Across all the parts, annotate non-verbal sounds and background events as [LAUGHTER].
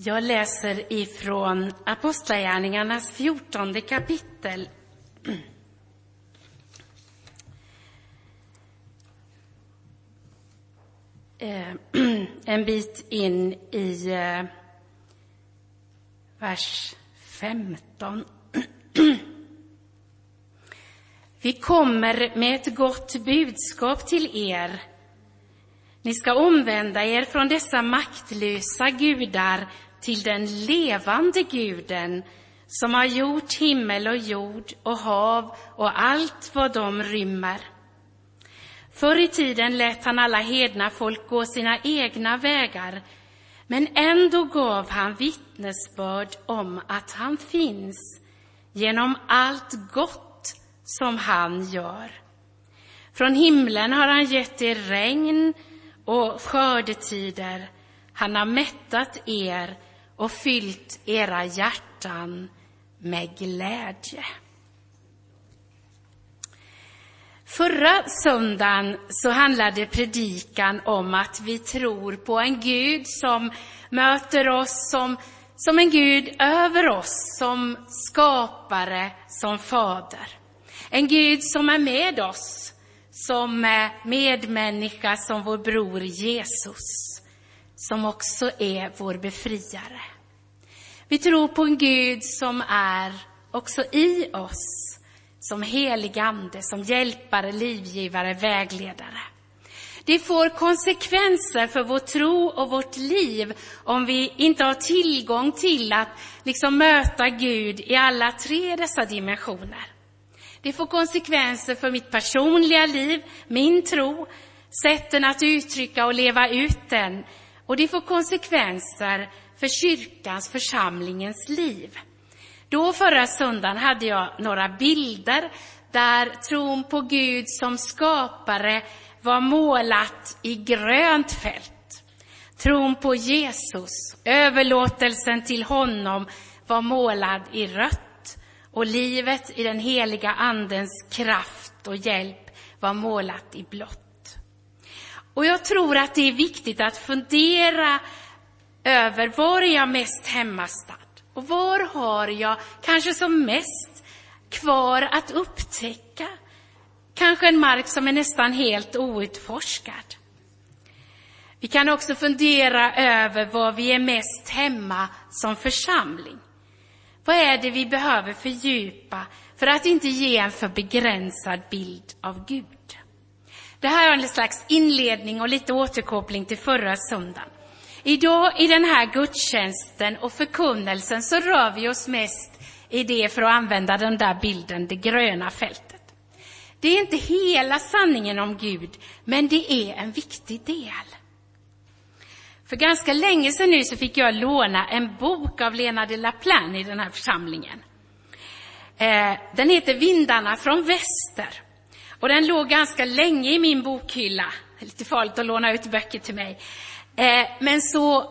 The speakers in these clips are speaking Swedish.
Jag läser ifrån Apostlagärningarnas fjortonde kapitel. [CLEARS THROAT] Eh, [CLEARS THROAT] en bit in i eh, vers 15. [CLEARS THROAT] Vi kommer med ett gott budskap till er. Ni ska omvända er från dessa maktlösa gudar till den levande guden som har gjort himmel och jord och hav och allt vad de rymmer. Förr i tiden lät han alla hedna folk gå sina egna vägar, men ändå gav han vittnesbörd om att han finns genom allt gott som han gör. Från himlen har han gett er regn och skördetider. Han har mättat er och fyllt era hjärtan med glädje. Förra söndagen så handlade predikan om att vi tror på en Gud som möter oss som, som en Gud över oss, som skapare, som fader. En Gud som är med oss, som medmänniska, som vår bror Jesus, som också är vår befriare. Vi tror på en Gud som är också i oss, som helig ande, som hjälpare, livgivare, vägledare. Det får konsekvenser för vår tro och vårt liv om vi inte har tillgång till att liksom möta Gud i alla tre dessa dimensioner. Det får konsekvenser för mitt personliga liv, min tro, sätten att uttrycka och leva ut den. Och det får konsekvenser för kyrkans, församlingens liv. Då förra söndagen hade jag några bilder där tron på Gud som skapare var målat i grönt fält. Tron på Jesus, överlåtelsen till honom, var målad i rött och livet i den heliga Andens kraft och hjälp var målat i blått. Och jag tror att det är viktigt att fundera över var är jag mest hemmastad? Och var har jag kanske som mest kvar att upptäcka? Kanske en mark som är nästan helt outforskad. Vi kan också fundera över var vi är mest hemma som församling. Vad är det vi behöver fördjupa för att inte ge en för begränsad bild av Gud? Det här är en slags inledning och lite återkoppling till förra söndagen. Idag i den här gudstjänsten och förkunnelsen så rör vi oss mest i det, för att använda den där bilden, det gröna fältet. Det är inte hela sanningen om Gud, men det är en viktig del. För ganska länge sedan nu så fick jag låna en bok av Lena de Laplan i den här församlingen. Eh, den heter Vindarna från väster. Och den låg ganska länge i min bokhylla. Det är lite farligt att låna ut böcker till mig. Eh, men så,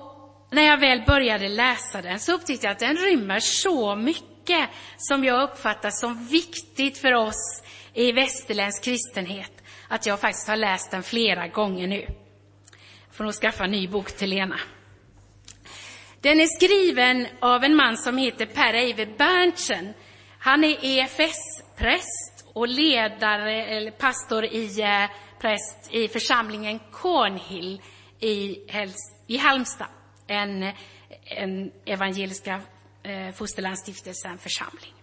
när jag väl började läsa den så upptäckte jag att den rymmer så mycket som jag uppfattar som viktigt för oss i västerländsk kristenhet, att jag faktiskt har läst den flera gånger nu. Jag får nog skaffa en ny bok till Lena. Den är skriven av en man som heter Per Eive Berntsen. Han är EFS-präst och ledare, eller pastor i, eh, präst i församlingen Cornhill i, i Halmstad, en, en evangeliska eh, fosterlandsstiftelsen församling.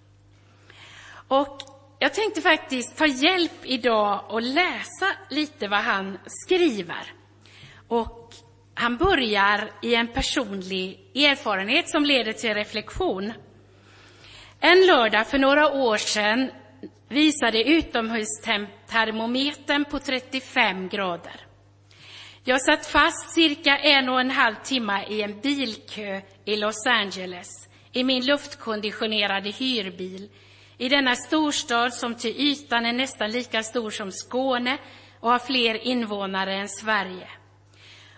Och jag tänkte faktiskt ta hjälp idag och läsa lite vad han skriver. Och han börjar i en personlig erfarenhet som leder till reflektion. En lördag för några år sedan visade utomhustermometern på 35 grader. Jag satt fast cirka en och en halv timme i en bilkö i Los Angeles i min luftkonditionerade hyrbil i denna storstad som till ytan är nästan lika stor som Skåne och har fler invånare än Sverige.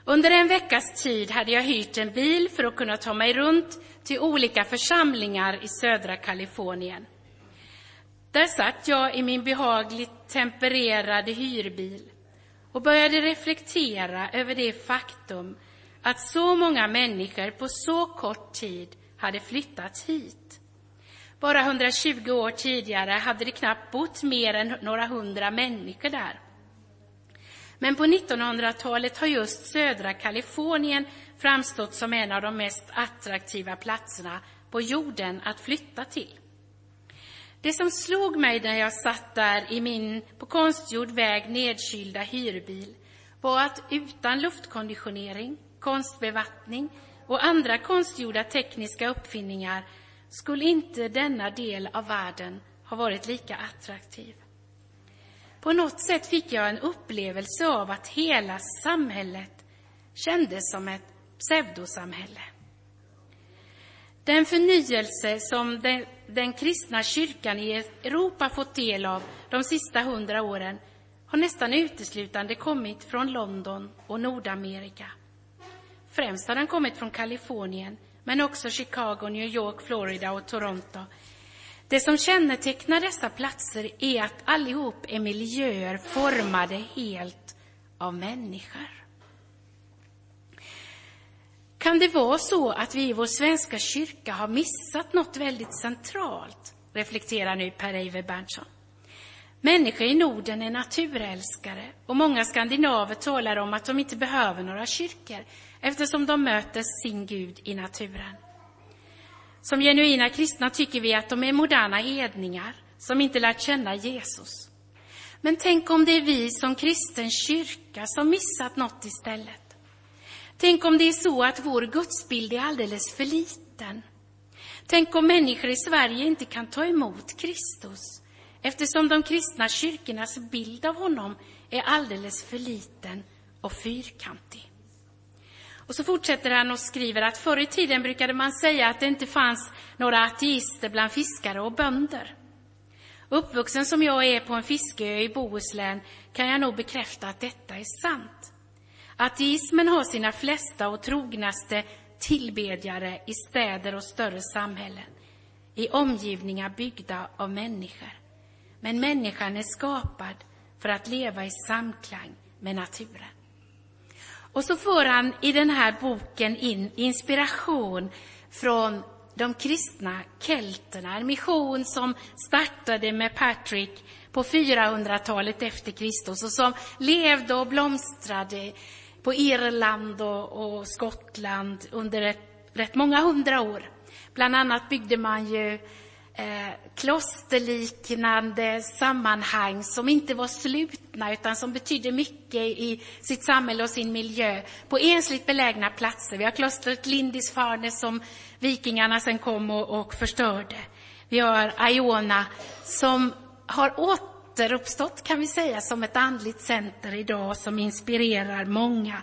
Under en veckas tid hade jag hyrt en bil för att kunna ta mig runt till olika församlingar i södra Kalifornien. Där satt jag i min behagligt tempererade hyrbil och började reflektera över det faktum att så många människor på så kort tid hade flyttat hit. Bara 120 år tidigare hade det knappt bott mer än några hundra människor där. Men på 1900-talet har just södra Kalifornien framstått som en av de mest attraktiva platserna på jorden att flytta till. Det som slog mig när jag satt där i min på konstgjord väg nedkylda hyrbil var att utan luftkonditionering, konstbevattning och andra konstgjorda tekniska uppfinningar skulle inte denna del av världen ha varit lika attraktiv. På något sätt fick jag en upplevelse av att hela samhället kändes som ett pseudosamhälle. Den förnyelse som den, den, kristna kyrkan i Europa fått del av de sista hundra åren har nästan uteslutande kommit från London och Nordamerika. Främst har den kommit från Kalifornien, men också Chicago, New York, Florida och Toronto. Det som kännetecknar dessa platser är att allihop är miljöer formade helt av människor. Kan det vara så att vi i vår svenska kyrka har missat något väldigt centralt? reflekterar nu Per-Eiver Berntsson. Människor i Norden är naturälskare och många skandinaver talar om att de inte behöver några kyrkor eftersom de möter sin Gud i naturen. Som genuina kristna tycker vi att de är moderna hedningar som inte lärt känna Jesus. Men tänk om det är vi som kristen kyrka som missat något istället. Tänk om det är så att vår gudsbild är alldeles för liten. Tänk om människor i Sverige inte kan ta emot Kristus eftersom de kristna kyrkornas bild av honom är alldeles för liten och fyrkantig. Och så fortsätter han och skriver att förr i tiden brukade man säga att det inte fanns några ateister bland fiskare och bönder. Uppvuxen som jag är på en fiskeö i Bohuslän kan jag nog bekräfta att detta är sant. Ateismen har sina flesta och trognaste tillbedjare i städer och större samhällen, i omgivningar byggda av människor. Men människan är skapad för att leva i samklang med naturen. Och så får han i den här boken in inspiration från de kristna kelterna, en mission som startade med Patrick på 400-talet efter Kristus och som levde och blomstrade på Irland och, och Skottland under ett, rätt många hundra år. Bland annat byggde man ju eh, klosterliknande sammanhang som inte var slutna utan som betydde mycket i sitt samhälle och sin miljö på ensligt belägna platser. Vi har klostret Lindisfarne som vikingarna sen kom och, och förstörde. Vi har Iona som har återuppstått kan vi säga som ett andligt center idag som inspirerar många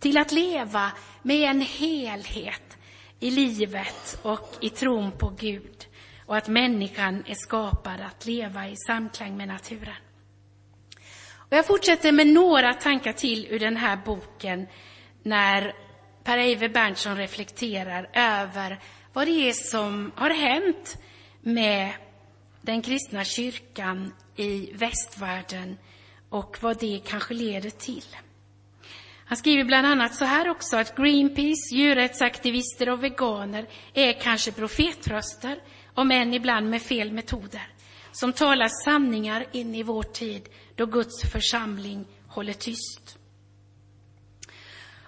till att leva med en helhet i livet och i tron på Gud och att människan är skapad att leva i samklang med naturen. Och jag fortsätter med några tankar till ur den här boken när Per-Eiver Berntsson reflekterar över vad det är som har hänt med den kristna kyrkan i västvärlden och vad det kanske leder till. Han skriver bland annat så här också att Greenpeace, djurrättsaktivister och veganer är kanske profetröster om än ibland med fel metoder, som talar sanningar in i vår tid då Guds församling håller tyst.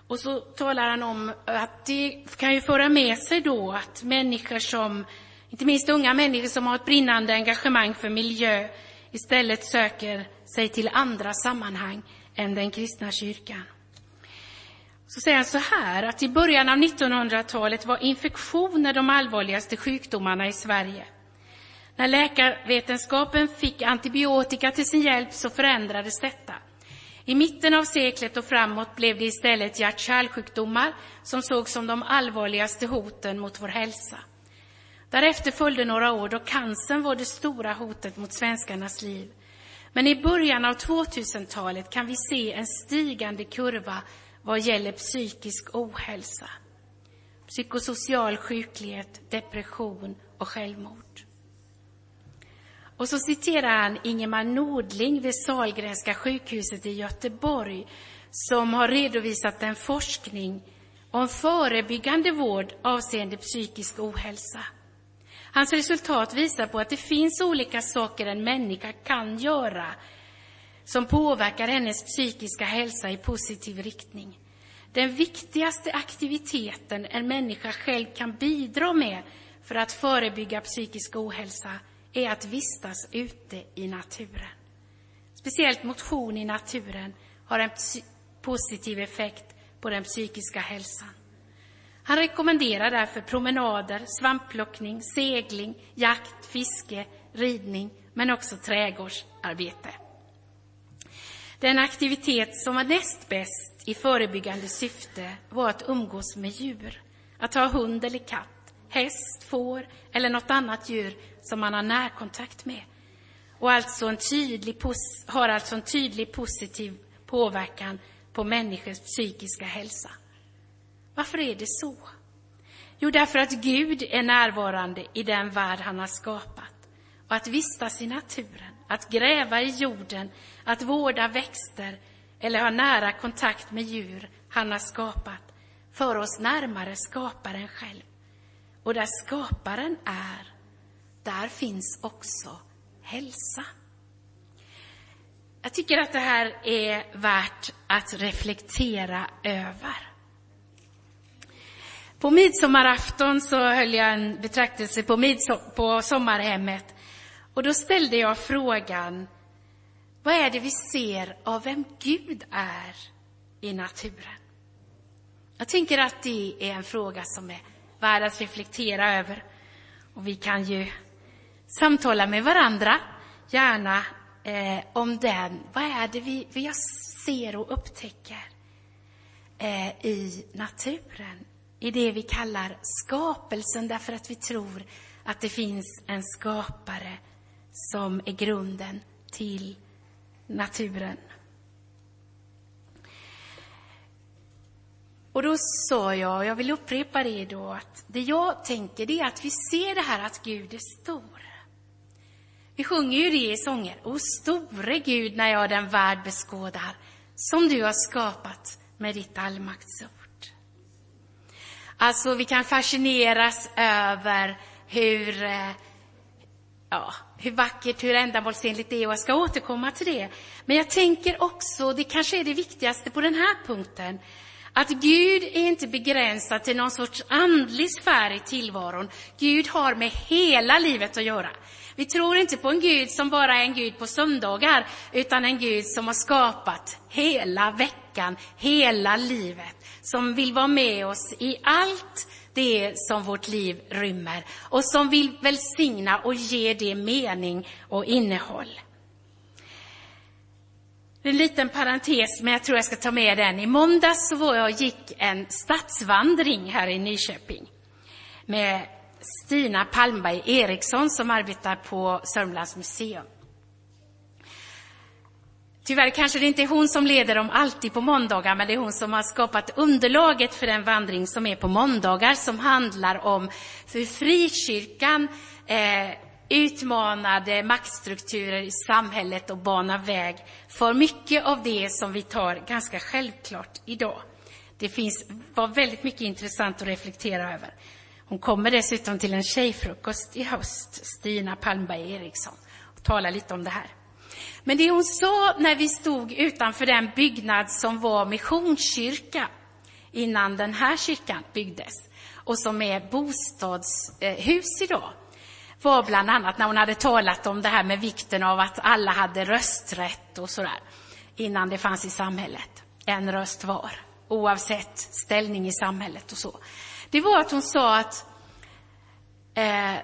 Och så talar han om att det kan ju föra med sig då att människor som, inte minst unga människor som har ett brinnande engagemang för miljö, istället söker sig till andra sammanhang än den kristna kyrkan. Så säger han så här att i början av 1900-talet var infektioner de allvarligaste sjukdomarna i Sverige. När läkarvetenskapen fick antibiotika till sin hjälp så förändrades detta. I mitten av seklet och framåt blev det istället hjärt-kärlsjukdomar som sågs som de allvarligaste hoten mot vår hälsa. Därefter följde några år då cancern var det stora hotet mot svenskarnas liv. Men i början av 2000-talet kan vi se en stigande kurva vad gäller psykisk ohälsa, psykosocial sjuklighet, depression och självmord. Och så citerar han Ingemar Nordling vid Salgrenska sjukhuset i Göteborg som har redovisat en forskning om förebyggande vård avseende psykisk ohälsa. Hans resultat visar på att det finns olika saker en människa kan göra som påverkar hennes psykiska hälsa i positiv riktning. Den viktigaste aktiviteten en människa själv kan bidra med för att förebygga psykisk ohälsa är att vistas ute i naturen. Speciellt motion i naturen har en positiv effekt på den psykiska hälsan. Han rekommenderar därför promenader, svampplockning, segling, jakt, fiske, ridning, men också trädgårdsarbete. Den aktivitet som var näst bäst i förebyggande syfte var att umgås med djur. Att ha hund eller katt, häst, får eller något annat djur som man har närkontakt med. Och alltså en tydlig, har alltså en tydlig positiv påverkan på människors psykiska hälsa. Varför är det så? Jo, därför att Gud är närvarande i den värld han har skapat. Och att vistas i naturen, att gräva i jorden, att vårda växter eller ha nära kontakt med djur han har skapat för oss närmare skaparen själv. Och där skaparen är, där finns också hälsa. Jag tycker att det här är värt att reflektera över. På midsommarafton så höll jag en betraktelse på, på sommarhemmet och då ställde jag frågan, vad är det vi ser av vem Gud är i naturen? Jag tänker att det är en fråga som är värd att reflektera över. Och vi kan ju samtala med varandra, gärna eh, om den. Vad är det vi, vi ser och upptäcker eh, i naturen? I det vi kallar skapelsen, därför att vi tror att det finns en skapare som är grunden till naturen. Och då sa jag, och jag vill upprepa det då, att det jag tänker det är att vi ser det här att Gud är stor. Vi sjunger ju det i sånger. O store Gud, när jag den värld beskådar, som du har skapat med ditt allmaktsord. Alltså, vi kan fascineras över hur, eh, ja, hur vackert, hur ändamålsenligt det är och jag ska återkomma till det. Men jag tänker också, det kanske är det viktigaste på den här punkten, att Gud är inte begränsad till någon sorts andlig sfär i tillvaron. Gud har med hela livet att göra. Vi tror inte på en Gud som bara är en Gud på söndagar, utan en Gud som har skapat hela veckan, hela livet, som vill vara med oss i allt det som vårt liv rymmer och som vill välsigna och ge det mening och innehåll. En liten parentes, men jag tror jag ska ta med den. I måndags så var jag och gick en stadsvandring här i Nyköping med Stina Palmberg Eriksson som arbetar på Sörmlands museum. Tyvärr kanske det inte är hon som leder dem alltid på måndagar, men det är hon som har skapat underlaget för den vandring som är på måndagar, som handlar om hur frikyrkan eh, utmanade maktstrukturer i samhället och banar väg för mycket av det som vi tar ganska självklart idag. Det finns, var väldigt mycket intressant att reflektera över. Hon kommer dessutom till en tjejfrukost i höst, Stina Palmberg Eriksson, och talar lite om det här. Men det hon sa när vi stod utanför den byggnad som var missionskyrka innan den här kyrkan byggdes och som är bostadshus idag, var bland annat när hon hade talat om det här med vikten av att alla hade rösträtt och sådär, innan det fanns i samhället. En röst var, oavsett ställning i samhället och så. Det var att hon sa att eh,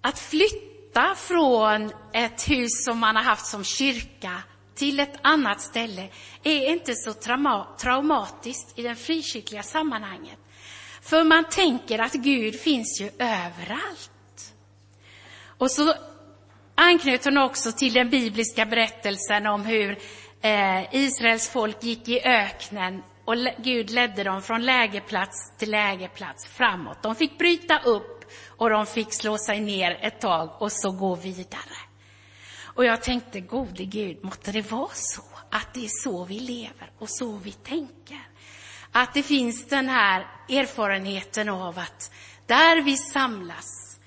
att flytta från ett hus som man har haft som kyrka till ett annat ställe är inte så trauma traumatiskt i det frikyrkliga sammanhanget. För man tänker att Gud finns ju överallt. Och så anknöt hon också till den bibliska berättelsen om hur eh, Israels folk gick i öknen och Gud ledde dem från lägerplats till lägerplats framåt. De fick bryta upp och de fick slå sig ner ett tag och så gå vidare. Och jag tänkte, gode Gud, måtte det vara så att det är så vi lever och så vi tänker. Att det finns den här erfarenheten av att där vi samlas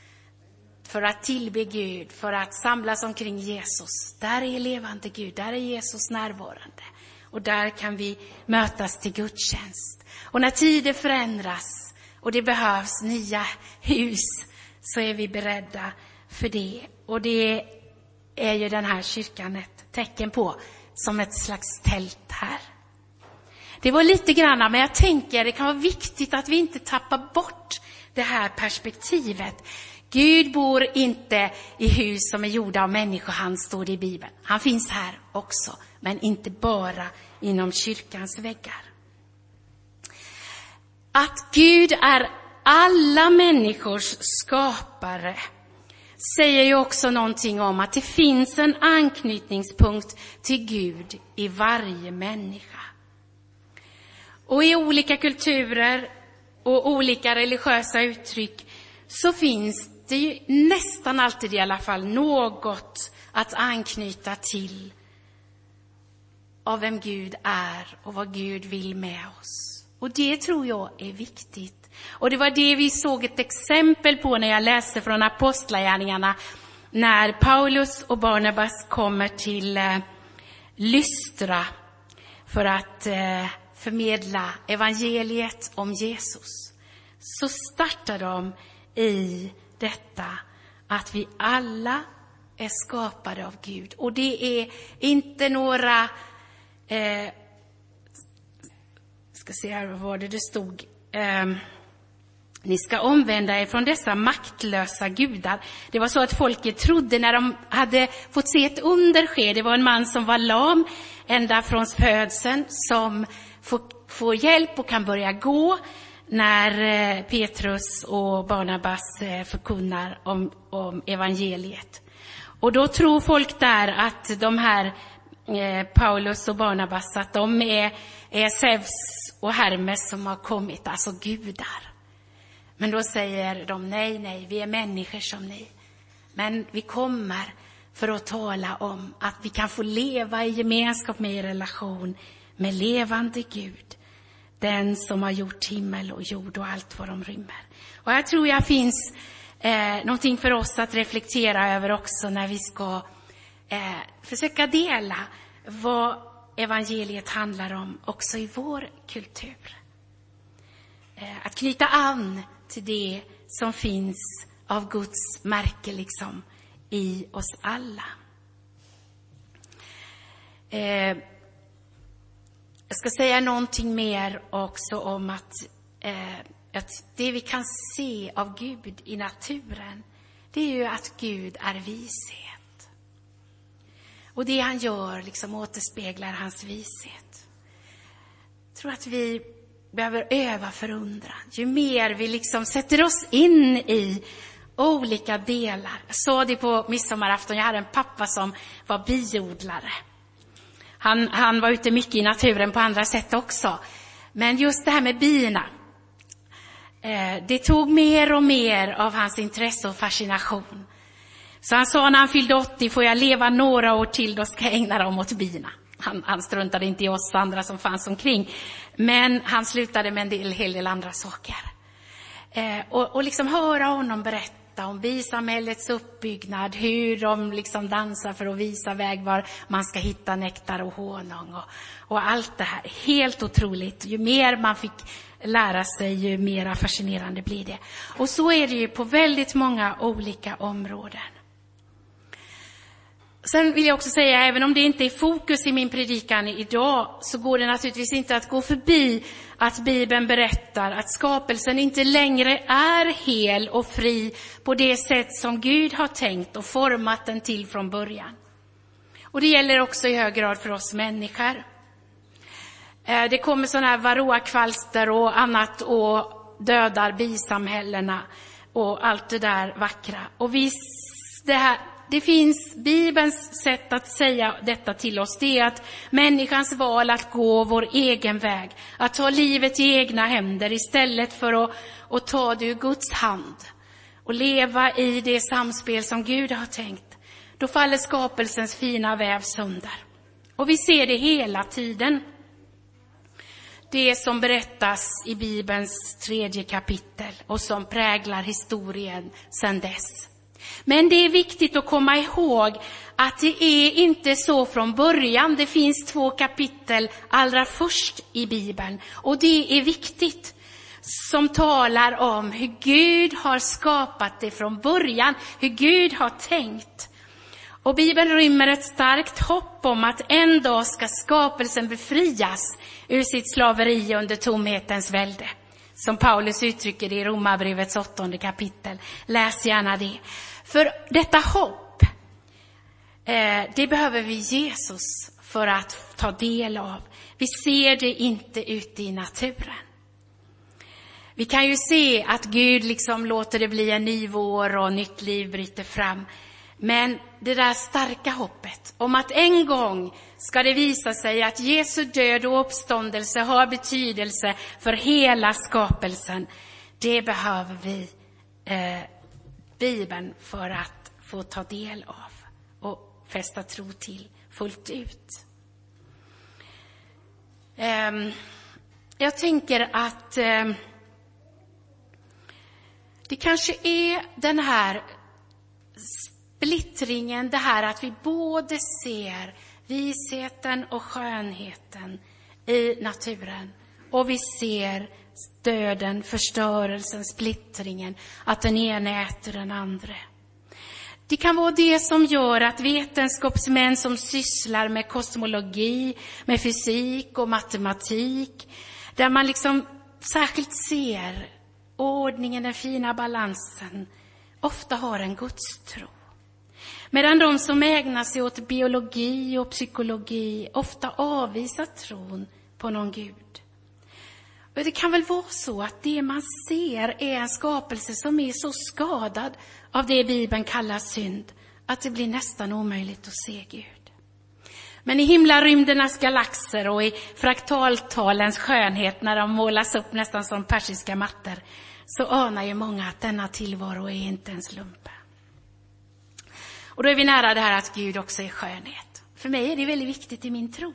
för att tillbe Gud, för att samlas omkring Jesus, där är levande Gud, där är Jesus närvarande. Och där kan vi mötas till gudstjänst. Och när tider förändras och det behövs nya hus så är vi beredda för det. Och det är ju den här kyrkan ett tecken på, som ett slags tält här. Det var lite grann, men jag tänker det kan vara viktigt att vi inte tappar bort det här perspektivet. Gud bor inte i hus som är gjorda av människohand, står det i Bibeln. Han finns här också, men inte bara inom kyrkans väggar. Att Gud är alla människors skapare säger ju också någonting om att det finns en anknytningspunkt till Gud i varje människa. Och i olika kulturer och olika religiösa uttryck så finns det är ju nästan alltid i alla fall något att anknyta till av vem Gud är och vad Gud vill med oss. Och det tror jag är viktigt. Och det var det vi såg ett exempel på när jag läste från Apostlagärningarna, när Paulus och Barnabas kommer till eh, Lystra för att eh, förmedla evangeliet om Jesus. Så startar de i detta att vi alla är skapade av Gud. Och det är inte några Eh, ska se här, vad var det det stod? Eh, ni ska omvända er från dessa maktlösa gudar. Det var så att folket trodde när de hade fått se ett under ske. Det var en man som var lam ända från födseln som får, får hjälp och kan börja gå när eh, Petrus och Barnabas eh, förkunnar om, om evangeliet. Och då tror folk där att de här Eh, Paulus och Barnabas att de är, är Zeus och Hermes som har kommit, alltså gudar. Men då säger de nej, nej, vi är människor som ni. Men vi kommer för att tala om att vi kan få leva i gemenskap med i relation med levande Gud. Den som har gjort himmel och jord och allt vad de rymmer. Och här tror jag finns eh, någonting för oss att reflektera över också när vi ska eh, försöka dela vad evangeliet handlar om också i vår kultur. Eh, att knyta an till det som finns av Guds märke liksom i oss alla. Eh, jag ska säga någonting mer också om att, eh, att det vi kan se av Gud i naturen, det är ju att Gud är vishet. Och det han gör liksom återspeglar hans vishet. Jag tror att vi behöver öva förundran. Ju mer vi liksom sätter oss in i olika delar. Jag sa det på midsommarafton, jag hade en pappa som var biodlare. Han, han var ute mycket i naturen på andra sätt också. Men just det här med bina, eh, det tog mer och mer av hans intresse och fascination. Så han sa när han fyllde 80, får jag leva några år till, då ska jag ägna dem åt bina. Han, han struntade inte i oss andra som fanns omkring. Men han slutade med en del, hel del andra saker. Eh, och, och liksom höra honom berätta om bisamhällets uppbyggnad, hur de liksom dansar för att visa väg var man ska hitta nektar och honung och, och allt det här. Helt otroligt. Ju mer man fick lära sig, ju mer fascinerande blir det. Och så är det ju på väldigt många olika områden. Sen vill jag också säga, även om det inte är fokus i min predikan idag, så går det naturligtvis inte att gå förbi att Bibeln berättar att skapelsen inte längre är hel och fri på det sätt som Gud har tänkt och format den till från början. Och det gäller också i hög grad för oss människor. Eh, det kommer sådana här varroakvalster och annat och dödar bisamhällena och allt det där vackra. Och vi, det här, det finns, Bibelns sätt att säga detta till oss, det är att människans val att gå vår egen väg, att ta livet i egna händer istället för att, att ta det ur Guds hand och leva i det samspel som Gud har tänkt. Då faller skapelsens fina väv sönder. Och vi ser det hela tiden. det som berättas i Bibelns tredje kapitel och som präglar historien sedan dess. Men det är viktigt att komma ihåg att det är inte så från början. Det finns två kapitel allra först i Bibeln och det är viktigt som talar om hur Gud har skapat det från början, hur Gud har tänkt. Och Bibeln rymmer ett starkt hopp om att en dag ska skapelsen befrias ur sitt slaveri under tomhetens välde. Som Paulus uttrycker det i Romarbrevets åttonde kapitel. Läs gärna det. För detta hopp, eh, det behöver vi Jesus för att ta del av. Vi ser det inte ute i naturen. Vi kan ju se att Gud liksom låter det bli en ny vår och nytt liv bryter fram. Men det där starka hoppet om att en gång ska det visa sig att Jesu död och uppståndelse har betydelse för hela skapelsen. Det behöver vi eh, Bibeln för att få ta del av och fästa tro till fullt ut. Ehm, jag tänker att ehm, det kanske är den här splittringen, det här att vi både ser visheten och skönheten i naturen och vi ser döden, förstörelsen, splittringen, att den ene äter den andra. Det kan vara det som gör att vetenskapsmän som sysslar med kosmologi, med fysik och matematik, där man liksom särskilt ser ordningen, den fina balansen, ofta har en gudstro. Medan de som ägnar sig åt biologi och psykologi ofta avvisar tron på någon Gud. Och det kan väl vara så att det man ser är en skapelse som är så skadad av det Bibeln kallar synd, att det blir nästan omöjligt att se Gud. Men i himlarymdernas galaxer och i fraktaltalens skönhet när de målas upp nästan som persiska mattor, så anar ju många att denna tillvaro är inte en slump. Och då är vi nära det här att Gud också är skönhet. För mig är det väldigt viktigt i min tro.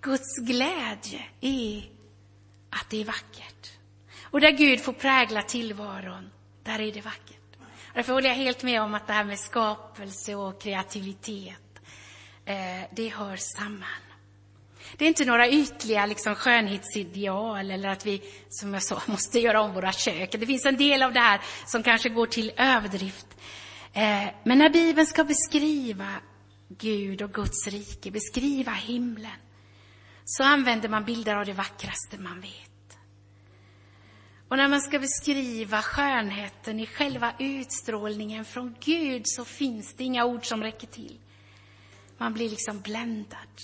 Guds glädje är att det är vackert. Och där Gud får prägla tillvaron, där är det vackert. Därför håller jag helt med om att det här med skapelse och kreativitet, eh, det hör samman. Det är inte några ytliga liksom, skönhetsideal eller att vi, som jag sa, [LAUGHS] måste göra om våra kök. Det finns en del av det här som kanske går till överdrift. Eh, men när Bibeln ska beskriva Gud och Guds rike, beskriva himlen, så använder man bilder av det vackraste man vet. Och när man ska beskriva skönheten i själva utstrålningen från Gud så finns det inga ord som räcker till. Man blir liksom bländad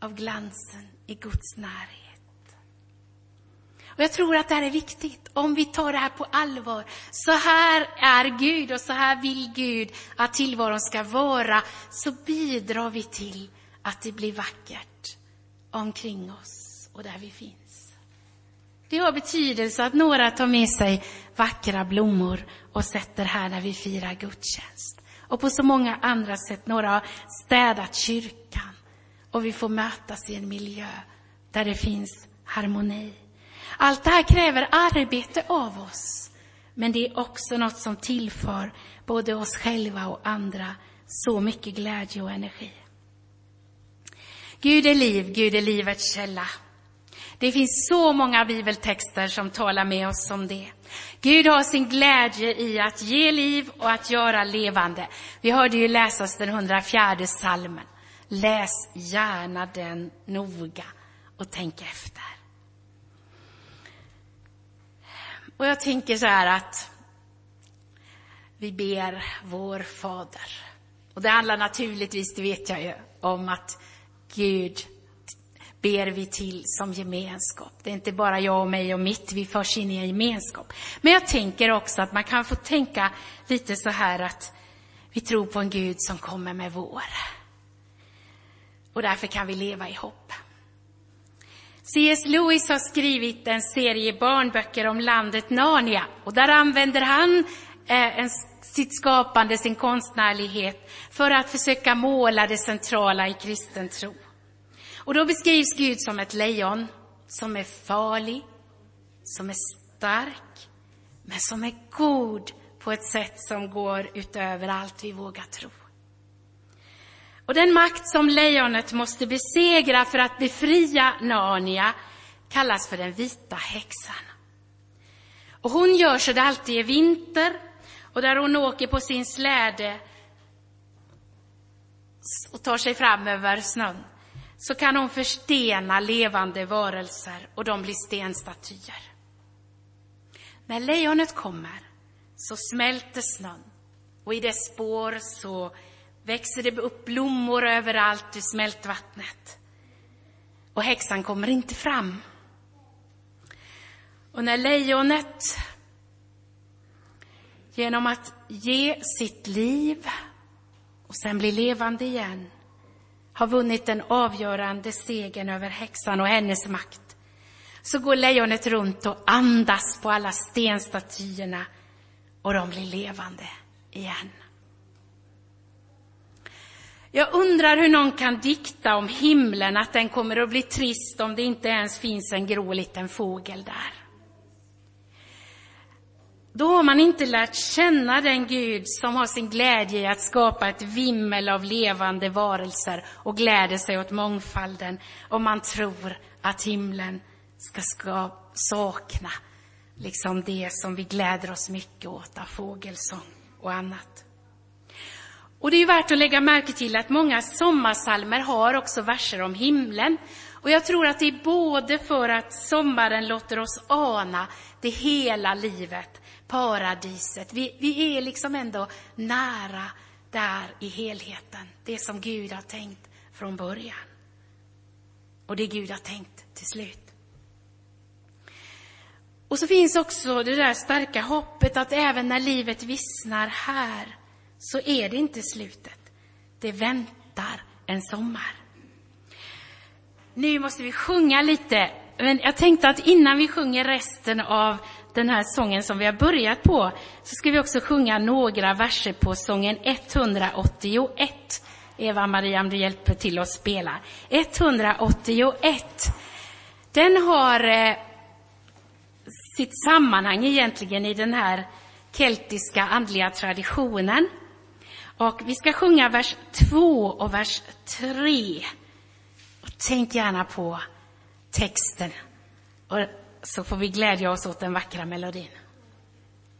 av glansen i Guds närhet. Och jag tror att det här är viktigt, om vi tar det här på allvar. Så här är Gud och så här vill Gud att tillvaron ska vara. Så bidrar vi till att det blir vackert omkring oss och där vi finns. Det har betydelse att några tar med sig vackra blommor och sätter här när vi firar gudstjänst. Och på så många andra sätt, några har städat kyrkan och vi får mötas i en miljö där det finns harmoni. Allt det här kräver arbete av oss. Men det är också något som tillför både oss själva och andra så mycket glädje och energi. Gud är liv, Gud är livets källa. Det finns så många bibeltexter som talar med oss om det. Gud har sin glädje i att ge liv och att göra levande. Vi hörde ju läsas den 104 salmen. Läs gärna den noga och tänk efter. Och jag tänker så här att vi ber vår Fader. Och det handlar naturligtvis, det vet jag ju, om att Gud ber vi till som gemenskap. Det är inte bara jag och mig och mitt, vi förs in i en gemenskap. Men jag tänker också att man kan få tänka lite så här att vi tror på en Gud som kommer med vår. Och därför kan vi leva i hopp. C.S. Lewis har skrivit en serie barnböcker om landet Narnia och där använder han eh, en, sitt skapande, sin konstnärlighet för att försöka måla det centrala i kristen tro. Och då beskrivs Gud som ett lejon som är farlig, som är stark, men som är god på ett sätt som går utöver allt vi vågar tro. Och den makt som lejonet måste besegra för att befria Narnia kallas för den vita häxan. Och hon gör så det alltid är vinter och där hon åker på sin släde och tar sig fram över snön så kan hon förstena levande varelser och de blir stenstatyer. När lejonet kommer så smälter snön och i dess spår så växer det upp blommor överallt i smältvattnet. Och häxan kommer inte fram. Och när lejonet genom att ge sitt liv och sen bli levande igen har vunnit den avgörande segern över häxan och hennes makt så går lejonet runt och andas på alla stenstatyerna och de blir levande igen. Jag undrar hur någon kan dikta om himlen, att den kommer att bli trist om det inte ens finns en grå liten fågel där. Då har man inte lärt känna den Gud som har sin glädje i att skapa ett vimmel av levande varelser och gläder sig åt mångfalden om man tror att himlen ska, ska sakna liksom det som vi gläder oss mycket åt av fågelsång och annat. Och det är värt att lägga märke till att många sommarsalmer har också verser om himlen. Och jag tror att det är både för att sommaren låter oss ana det hela livet, paradiset. Vi, vi är liksom ändå nära där i helheten, det som Gud har tänkt från början. Och det Gud har tänkt till slut. Och så finns också det där starka hoppet att även när livet vissnar här så är det inte slutet. Det väntar en sommar. Nu måste vi sjunga lite, men jag tänkte att innan vi sjunger resten av den här sången som vi har börjat på så ska vi också sjunga några verser på sången 181. Eva-Maria, om du hjälper till att spela. 181. Den har eh, sitt sammanhang egentligen i den här keltiska andliga traditionen. Och vi ska sjunga vers 2 och vers 3. Och tänk gärna på texten. Och så får vi glädja oss åt den vackra melodin.